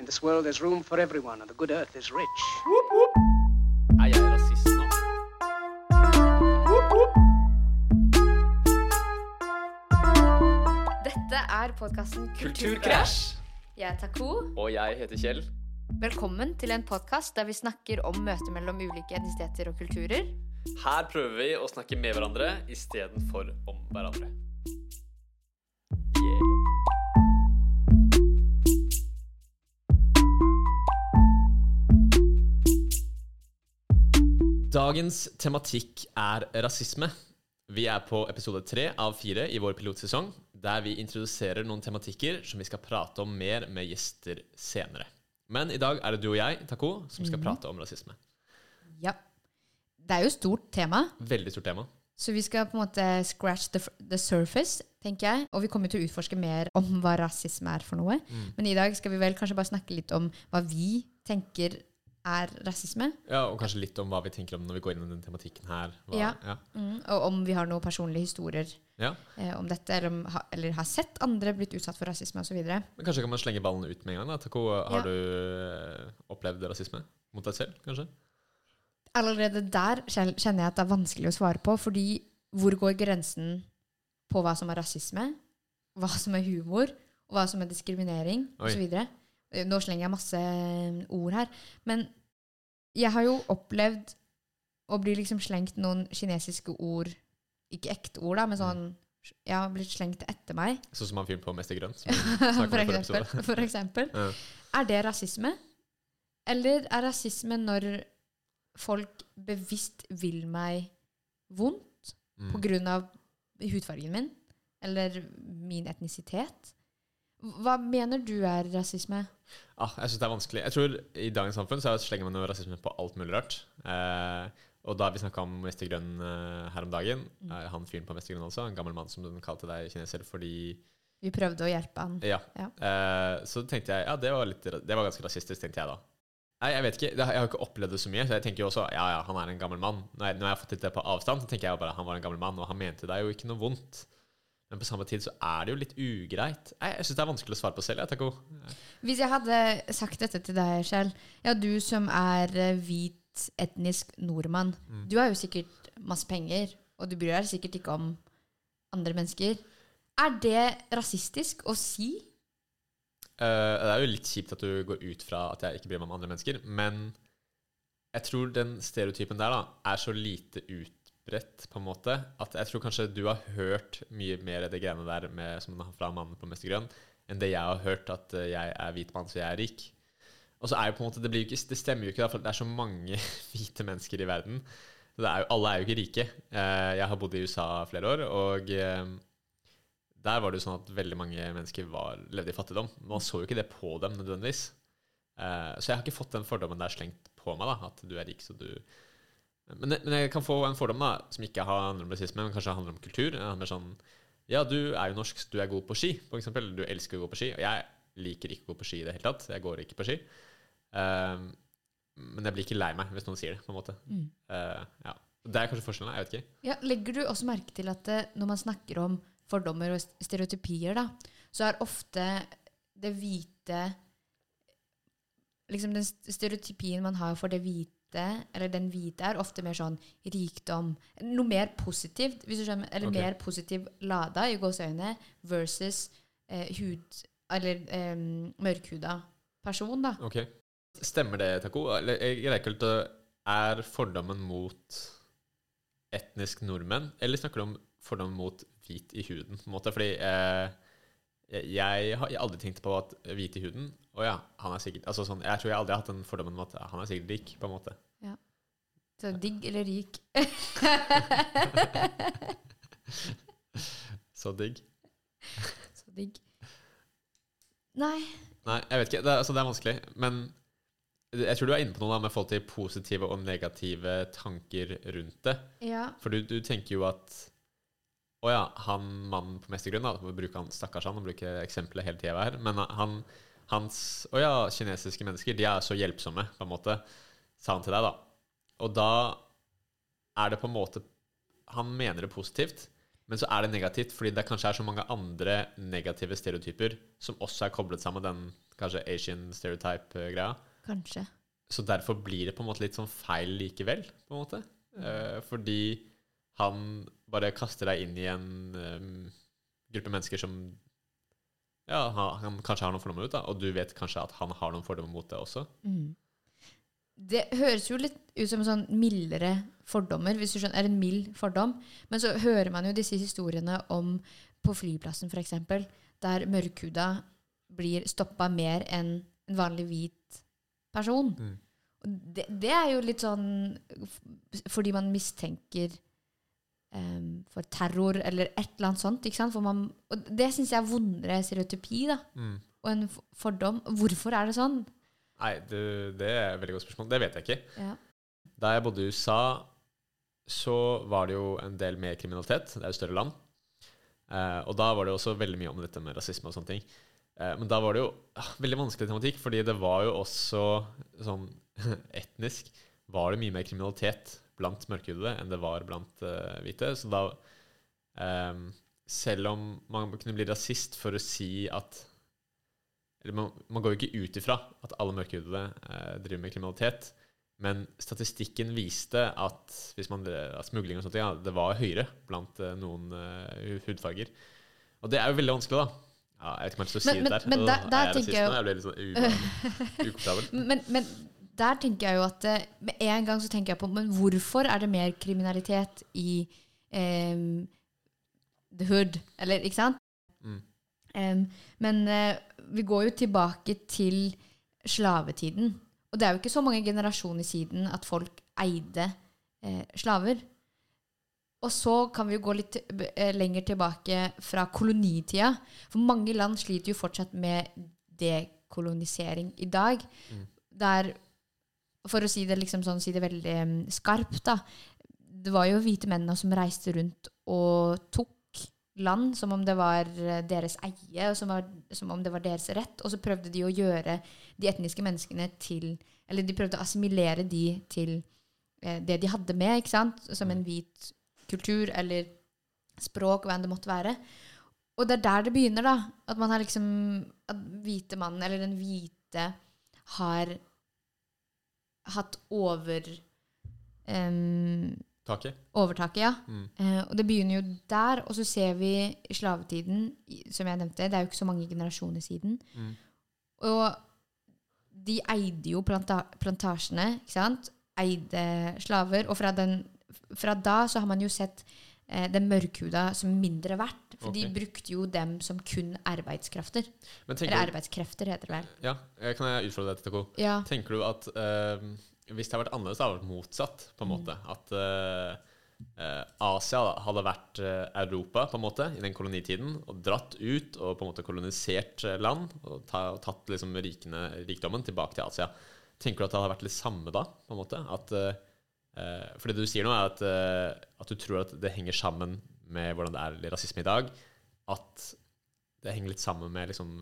In this world, there's room for everyone, and the good earth is rich. Er jeg rasist nå? Dette er podkasten Kulturkrasj! Jeg er Taco. Og jeg heter Kjell. Velkommen til en podkast der vi snakker om møtet mellom ulike etnisiteter og kulturer. Her prøver vi å snakke med hverandre istedenfor om hverandre. Dagens tematikk er rasisme. Vi er på episode tre av fire i vår pilotsesong, der vi introduserer noen tematikker som vi skal prate om mer med gjester senere. Men i dag er det du og jeg, Tako, som skal prate om rasisme. Ja. Det er jo stort tema, Veldig stort tema. så vi skal på en måte scratch the, the surface, tenker jeg. Og vi kommer til å utforske mer om hva rasisme er for noe. Men i dag skal vi vel kanskje bare snakke litt om hva vi tenker er rasisme. Ja, Og kanskje litt om hva vi tenker om når vi går inn i den tematikken her. Hva, Ja. ja. Mm, og om vi har noen personlige historier Ja. eh, om dette, eller, om, ha, eller har sett andre blitt utsatt for rasisme osv. Kanskje kan man slenge ballen ut med en gang. da Taco, har du eh, opplevd rasisme mot deg selv, kanskje? Allerede der kjenner jeg at det er vanskelig å svare på, fordi hvor går grensen på hva som er rasisme, hva som er humor, og hva som er diskriminering, osv. Nå slenger jeg masse eh, ord her, men jeg har jo opplevd å bli liksom slengt noen kinesiske ord, ikke ekte ord, da, men sånn Jeg har blitt slengt etter meg, Sånn som han fyren på Mester Grønn. For eksempel. For eksempel. Ja. Er det rasisme? Eller er rasisme når folk bevisst vil meg vondt Mm. av hudfargen min? Eller min etnisitet? Hva mener du er rasisme? Ah, jeg syns det er vanskelig. Jeg tror I dagens samfunn så slenger man jo rasisme på alt mulig rart. Eh, og da vi snakka om Mester Grønn eh, her om dagen, Mm. eh, han fyren på Mester Grønn også, en gammel mann som den kalte deg kineser fordi Vi prøvde å hjelpe han. Ja. Ja. Eh, så tenkte jeg ja, det var, litt, det var ganske rasistisk, tenkte jeg da. Nei, jeg vet ikke, Jeg har ikke opplevd det så mye, så jeg tenker jo også ja, ja, han er en gammel mann. Når jeg, når jeg har fått litt det på avstand, så tenker jeg jo bare han var en gammel mann, og han mente det er jo ikke noe vondt. Men på samme tid så er det jo litt ugreit. Jeg, jeg syns det er vanskelig å svare på selv. Jeg, Taco. Hvis jeg hadde sagt dette til deg, Kjell Ja, du som er eh, hvit, etnisk nordmann. Mm. Du har jo sikkert masse penger, og du bryr deg sikkert ikke om andre mennesker. Er det rasistisk å si? Uh, det er jo litt kjipt at du går ut fra at jeg ikke bryr meg om andre mennesker, men jeg tror den stereotypen der da er så lite utbredt, på en måte, at jeg tror kanskje du har hørt mye mer det greiene der med, som fra mannen på Mester Grønn, enn det jeg har hørt at eh, jeg er hvit mann, så jeg er rik. Og så er jo på en måte, det, ikke, det stemmer jo ikke, for det er så mange hvite mennesker i verden. Er jo, alle er jo ikke rike. Eh, jeg har bodd i USA flere år, og eh, der var det jo sånn at veldig mange mennesker var, levde i fattigdom. Man så jo ikke det på dem nødvendigvis. Så jeg har ikke fått den fordommen der slengt på meg, da, at du er rik, så du men, men jeg kan få en fordom da, som ikke handler om rasisme, men kanskje handler om kultur. Det handler sånn Ja, du er jo norsk, du er god på ski, for eksempel. Du elsker å gå på ski. Og jeg liker ikke å gå på ski i det hele tatt. Jeg går ikke på ski. Um, men jeg blir ikke lei meg hvis noen sier det, på en måte. Eh, ja. Det er kanskje forskjellen, jeg vet ikke. Ja, legger du også merke til at det, når man snakker om fordommer og stereotypier, da, så er ofte det hvite Liksom den stereotypien man har for det hvite, eller den hvite, er ofte mer sånn rikdom Noe mer positivt, hvis du skjønner, eller okay. mer positiv lada i gåseøynene versus eh, hud Eller eh, mørkhuda person, da. Okay. Stemmer det, Taco? Eller jeg greier ikke Er fordommen mot etnisk nordmenn, eller snakker du om fordommen mot hvit i huden? på en måte? Fordi eh, jeg, jeg har aldri tenkt på at hvit i huden Å ja, han er sikkert altså sånn, Jeg tror jeg aldri har hatt den fordommen om at han er sikkert rik, på en måte. Så digg eller rik? Så digg. Så digg. Nei. Nei, jeg vet ikke. Det altså, det er vanskelig. Men jeg tror du er inne på noe da med forhold til positive og negative tanker rundt det. Ja. For du, du tenker jo at Å ja, han mannen på Mestergrunn, da, for bruke han stakkars han, og bruke eksempelet hele tida her, men han, hans Å ja, kinesiske mennesker, de er så hjelpsomme, på en måte, sa han til deg, da. Og da er det på en måte Han mener det positivt, men så er det negativt fordi det kanskje er så mange andre negative stereotyper som også er koblet sammen med den kanskje Asian stereotype-greia. Kanskje. Så derfor blir det på en måte litt sånn feil likevel, på en måte. Eh, fordi han bare kaster deg inn i en um, gruppe mennesker som ja, han, han kanskje har noen fordommer ut, da, og du vet kanskje at han har noen fordommer mot det også. Mm. Det høres jo litt ut som sånn mildere fordommer, hvis du skjønner, er en mild fordom. Men så hører man jo disse historiene om på flyplassen f.eks., der mørkhuda blir stoppa mer enn en vanlig hvit person. Mm. Det, det er jo litt sånn fordi man mistenker em, for terror eller et eller annet sånt. ikke sant? Man, og det syns jeg er vondere stereotypi da, Mm. og en fordom. Hvorfor er det sånn? Nei, det, det er et veldig godt spørsmål. Det vet jeg ikke. Ja. Da jeg bodde i USA, så var det jo en del mer kriminalitet. Det er jo større land. Uh, og da var det også veldig mye om dette med rasisme og sånne ting. Uh, men da var det jo uh, veldig vanskelig tematikk, fordi det var jo også sånn etnisk var det mye mer kriminalitet blant mørkhudede enn det var blant uh, hvite. Så da um, Selv om man kunne bli rasist for å si at eller man, man går jo ikke ut ifra at alle mørkhudede uh, driver med kriminalitet. Men statistikken viste at hvis man at smugling og sånt, ja, det var høyere blant uh, noen eh, hudfarger. Og det er jo veldig vanskelig, da. Ja, jeg vet ikke om jeg har lyst til å si Men- det der. men- der- der er jeg tenker rasist nå? Jeg ble litt sånn ukomfortabel. ukomfortabel. Men, men der tenker jeg jo at eh, med en gang så tenker jeg på Men hvorfor er det mer kriminalitet i em, the hood? Eller, ikke sant? Mm. Um, men eh, vi går jo tilbake til slavetiden. Og det er jo ikke så mange generasjoner siden at folk eide eh, slaver. Og så kan vi jo gå litt eh, lenger tilbake fra kolonitida. For mange land sliter jo fortsatt med dekolonisering i dag. Mm. Der, for å si det liksom sånn, si det veldig em, skarpt, da. Det var jo hvite mennene som reiste rundt og tok land som om det var eh, deres eie, og som, var, som om det var deres rett. Og så prøvde de å gjøre de etniske menneskene til Eller de prøvde å assimilere de til eh, det de hadde med, ikke sant? Som en hvit kultur eller språk, hva enn det måtte være. Og det er der det begynner, da. At man har liksom At hvite mannen, eller den hvite, har hatt over um, Taket. Overtaket, ja. Mm. Uh, og det begynner jo der, og så ser vi i slavetiden, som jeg nevnte, det er jo ikke så mange generasjoner siden. Mm. Og de eide jo planta plantasjene, ikke sant? Eide slaver. Og fra, den, fra da så har man jo sett eh, den mørkhuda som mindre verdt. For de brukte jo dem som kun arbeidskrafter. Men Eller du, arbeidskrefter, heter det vel. ja, kan jeg utfordre deg, Tako? Ja. Tenker du at eh, hvis det hadde vært annerledes, hadde det vært motsatt, på en Mm. måte? At eh, eh, Asia hadde vært eh, Europa, på en måte, i den kolonitiden, og dratt ut og på en måte kolonisert eh, land, og, ta, og tatt liksom rikene, rikdommen tilbake til Asia. Tenker du at det hadde vært litt samme da, på en måte? At, for det du sier nå, er at, eh, at du tror at det henger sammen med hvordan det er rasisme i dag. At det henger litt sammen med liksom,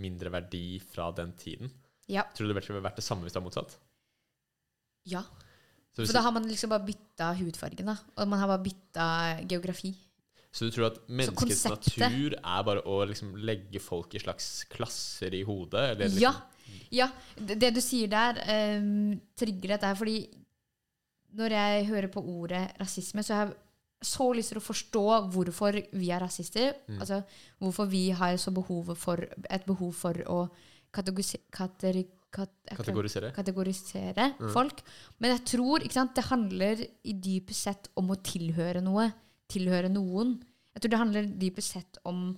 mindre verdi fra den tiden. Ja. Tror du det ville vært det samme hvis det var motsatt? ja. For da har man liksom bare bytta hudfargen, da. Og man har bare bytta geografi. så du tror at menneskets natur er bare å liksom legge folk i slags klasser i hodet? Eller liksom, Ja. ja. Det, det du sier der, um, trigger dette her. Fordi når jeg hører på ordet rasisme, så har jeg så lyst til å forstå hvorfor vi er rasister. Mm. Altså hvorfor vi har så behov for, et behov for å kategorisi- kateri- kat, Kategorisere? kategorisere Mm. folk. Men jeg tror sant, det handler i dypest sett om å tilhøre noe. Tilhøre noen. Jeg tror det handler dypest sett om,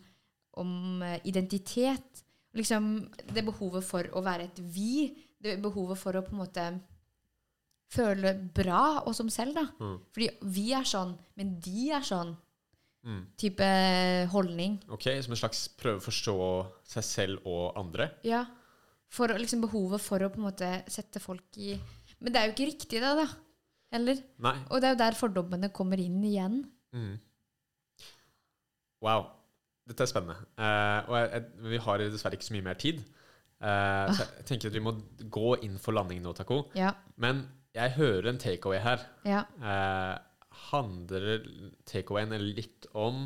om eh, identitet. Liksom det behovet for å være et vi. Det behovet for å på en måte føle bra og som selv, da. Mm. Fordi vi er sånn, men de er sånn. Mm. Type holdning. Ok, Som en slags prøve å forstå seg selv og andre? Ja. For liksom behovet for å på en måte sette folk i Men det er jo ikke riktig, det, da. Eller? Nei. Og det er jo der fordommene kommer inn igjen. Mm. Wow. Dette er spennende. Uh, og jeg, jeg, vi har dessverre ikke så mye mer tid. Eh, så jeg tenker at vi må gå inn for landing nå, Taco. Ja. Men jeg hører en takeaway her. Handler takeawayen litt om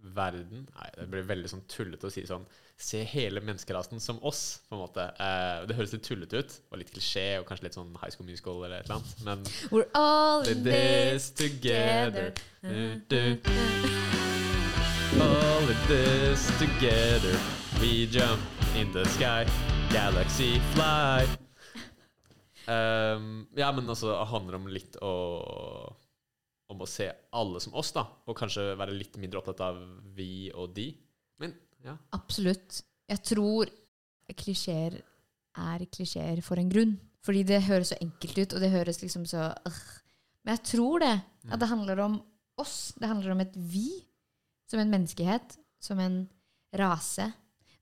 verden Nei, det blir veldig sånn tullete å si sånn Se hele menneskerasen som oss, på en måte. Eh, det høres litt tullete ut, og litt klisjé, og kanskje litt sånn High School Musical eller et eller annet, men We're all In this together. together. Du. All in this together. We jump in the sky. Galaxy fly. Um, ja, men altså, det handler om litt å Om å se alle som oss, da. Og kanskje være litt mindre opptatt av vi og de. Men ja. Absolutt. Jeg tror klisjeer er klisjeer for en grunn. Fordi det høres så enkelt ut, og det høres liksom så uh. Men jeg tror det. At det handler om oss. Det handler om et vi. Som en menneskehet. Som en rase.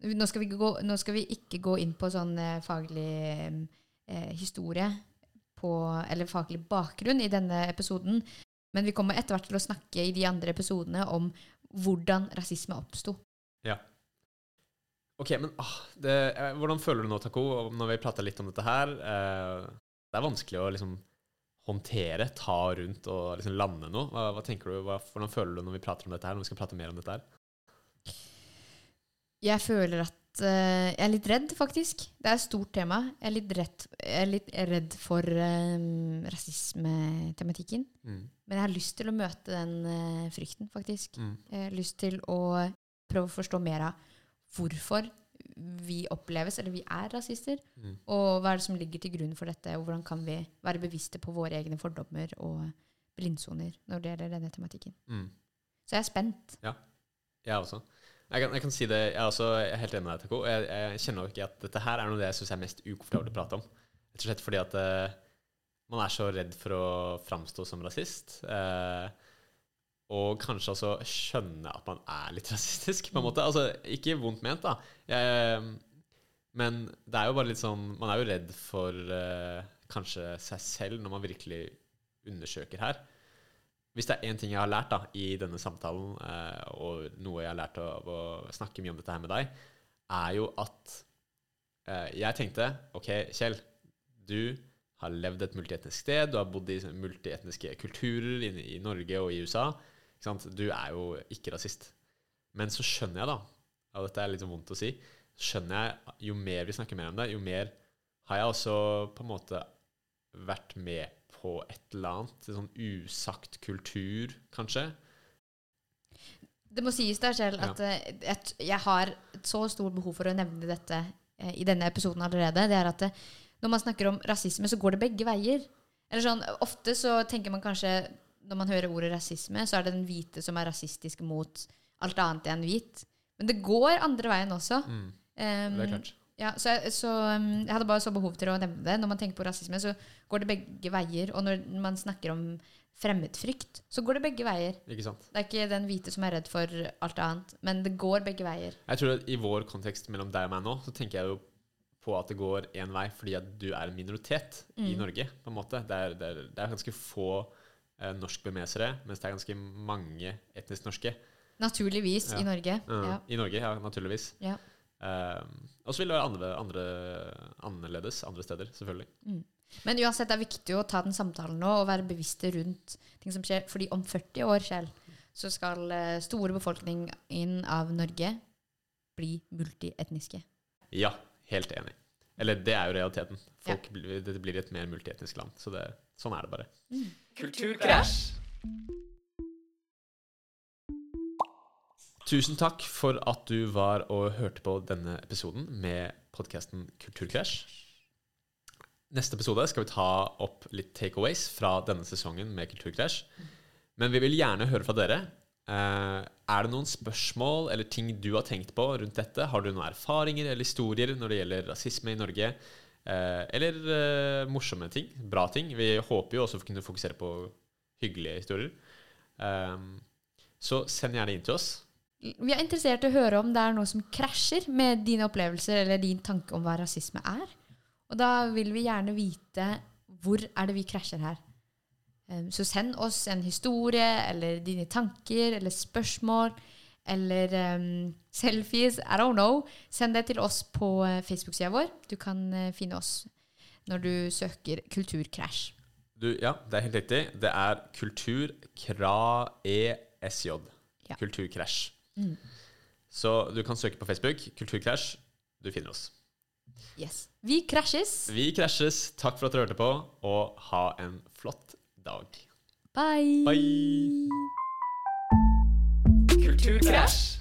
Nå skal vi, gå, nå skal vi ikke gå inn på sånn eh, faglig eh, historie på, eller faglig bakgrunn i denne episoden. Men vi kommer etter hvert til å snakke i de andre episodene om hvordan rasisme oppsto. Ja. Ok, men ah, det, eh, hvordan føler du nå, Taco, når vi prater litt om dette her? Eh, det er vanskelig å liksom håndtere, ta rundt og liksom lande noe. Hva, hva tenker du, hva, Hvordan føler du når vi prater om dette her, når vi skal prate mer om dette her? Jeg føler at eh, jeg er litt redd, faktisk. Det er et stort tema. Jeg er litt redd, jeg er litt redd for um, rasismetematikken. Mm. Men jeg har lyst til å møte den uh, frykten, faktisk. Mm. Jeg har lyst til å prøve å forstå mer av hvorfor vi oppleves, eller vi er rasister. Mm. Og hva er det som ligger til grunn for dette, og hvordan kan vi være bevisste på våre egne fordommer og blindsoner når det gjelder denne tematikken. Mm. Så jeg er spent. Ja, Jeg også. Jeg kan, jeg kan si det, jeg er også helt enig med deg, Taco. Jeg, jeg kjenner ikke at dette her er noe av det jeg syns er mest ukomfortabelt å prate om. Rett og slett fordi at uh, man er så redd for å framstå som rasist. Uh, og kanskje også skjønne at man er litt rasistisk, på en måte. Altså, ikke vondt ment, da. Jeg, men det er jo bare litt sånn Man er jo redd for uh, kanskje seg selv når man virkelig undersøker her. Hvis det er én ting jeg har lært da, i denne samtalen, eh, og noe jeg har lært av å snakke mye om dette her med deg, er jo at eh, jeg tenkte OK, Kjell, du har levd et multietnisk sted, du har bodd i multietniske kulturer i, Norge og i USA. Du er jo ikke rasist. Men så skjønner jeg, da, og dette er litt sånn vondt å si, skjønner jeg jo mer vi snakker mer om det, jo mer har jeg også på en måte vært med på et eller annet En sånn usagt kultur, kanskje. Det må sies der selv at ja. jeg, jeg har et så stort behov for å nevne dette eh, i denne episoden allerede. Det er at det, når man snakker om rasisme, så går det begge veier. Eller sånn, Ofte så tenker man kanskje når man hører ordet rasisme, så er det den hvite som er rasistisk mot alt annet enn hvit. Men det går andre veien også. Mm, Um, det er klart. Ja, så, jeg, så um, jeg hadde bare så behov til å nevne det. Når man tenker på rasisme, så går det begge veier. Og når man snakker om fremmedfrykt, så går det begge veier. Ikke sant? Det er ikke den hvite som er redd for alt annet, men det går begge veier. Jeg tror at I vår kontekst mellom deg og meg nå, så tenker jeg jo på at det går én vei fordi at du er en minoritet i Mm. Norge. på en måte. Det er, det er, det er ganske få eh, norskbemesere, mens det er ganske mange etnisk norske. Naturligvis Ja. i Norge. Ja. Ja. I Norge, ja, naturligvis. Ja. Eh, og så vil det være andre, andre, annerledes andre steder, selvfølgelig. Men uansett, det er viktig å ta den samtalen nå og være bevisste rundt ting som skjer. Fordi om 40 år selv, så skal store store befolkningen av Norge bli multietniske. Ja, helt enig. Eller det er jo realiteten. Folk, blir- Det blir et mer multietnisk land. Så det, sånn er det bare. Kulturkrasj. Tusen takk for at du var og hørte på denne episoden med podkasten Kulturkrasj. Neste episode skal vi ta opp litt takeaways fra denne sesongen med Kulturkrasj. Men vi vil gjerne høre fra dere. Eh, er det noen spørsmål eller ting du har tenkt på rundt dette? Har du noen erfaringer eller historier når det gjelder rasisme i Norge? Eh, eller eh, morsomme ting? Bra ting? Vi håper jo også å kunne fokusere på hyggelige historier. Så send gjerne inn til oss. Vi er interessert i å høre om det er noe som krasjer med dine opplevelser eller din tanke om hva rasisme er. Og da vil vi gjerne vite hvor er det vi krasjer her. Um, Så send oss en historie eller dine tanker eller spørsmål eller um, selfies. I don't know. Send det til oss på eh, Facebook-sida vår. Du kan eh, finne oss når du søker Kulturkrasj. Du, ja, det er helt riktig. Det er kulturkra-esj. Ja. Kulturkrasj. Mm. Så du kan søke på Facebook. Kulturkrasj. Du finner oss. Yes. Vi krasjes. Vi krasjes. Takk for at dere hørte på, og ha en flott dag. Bye. Bye. Kulturkrasj.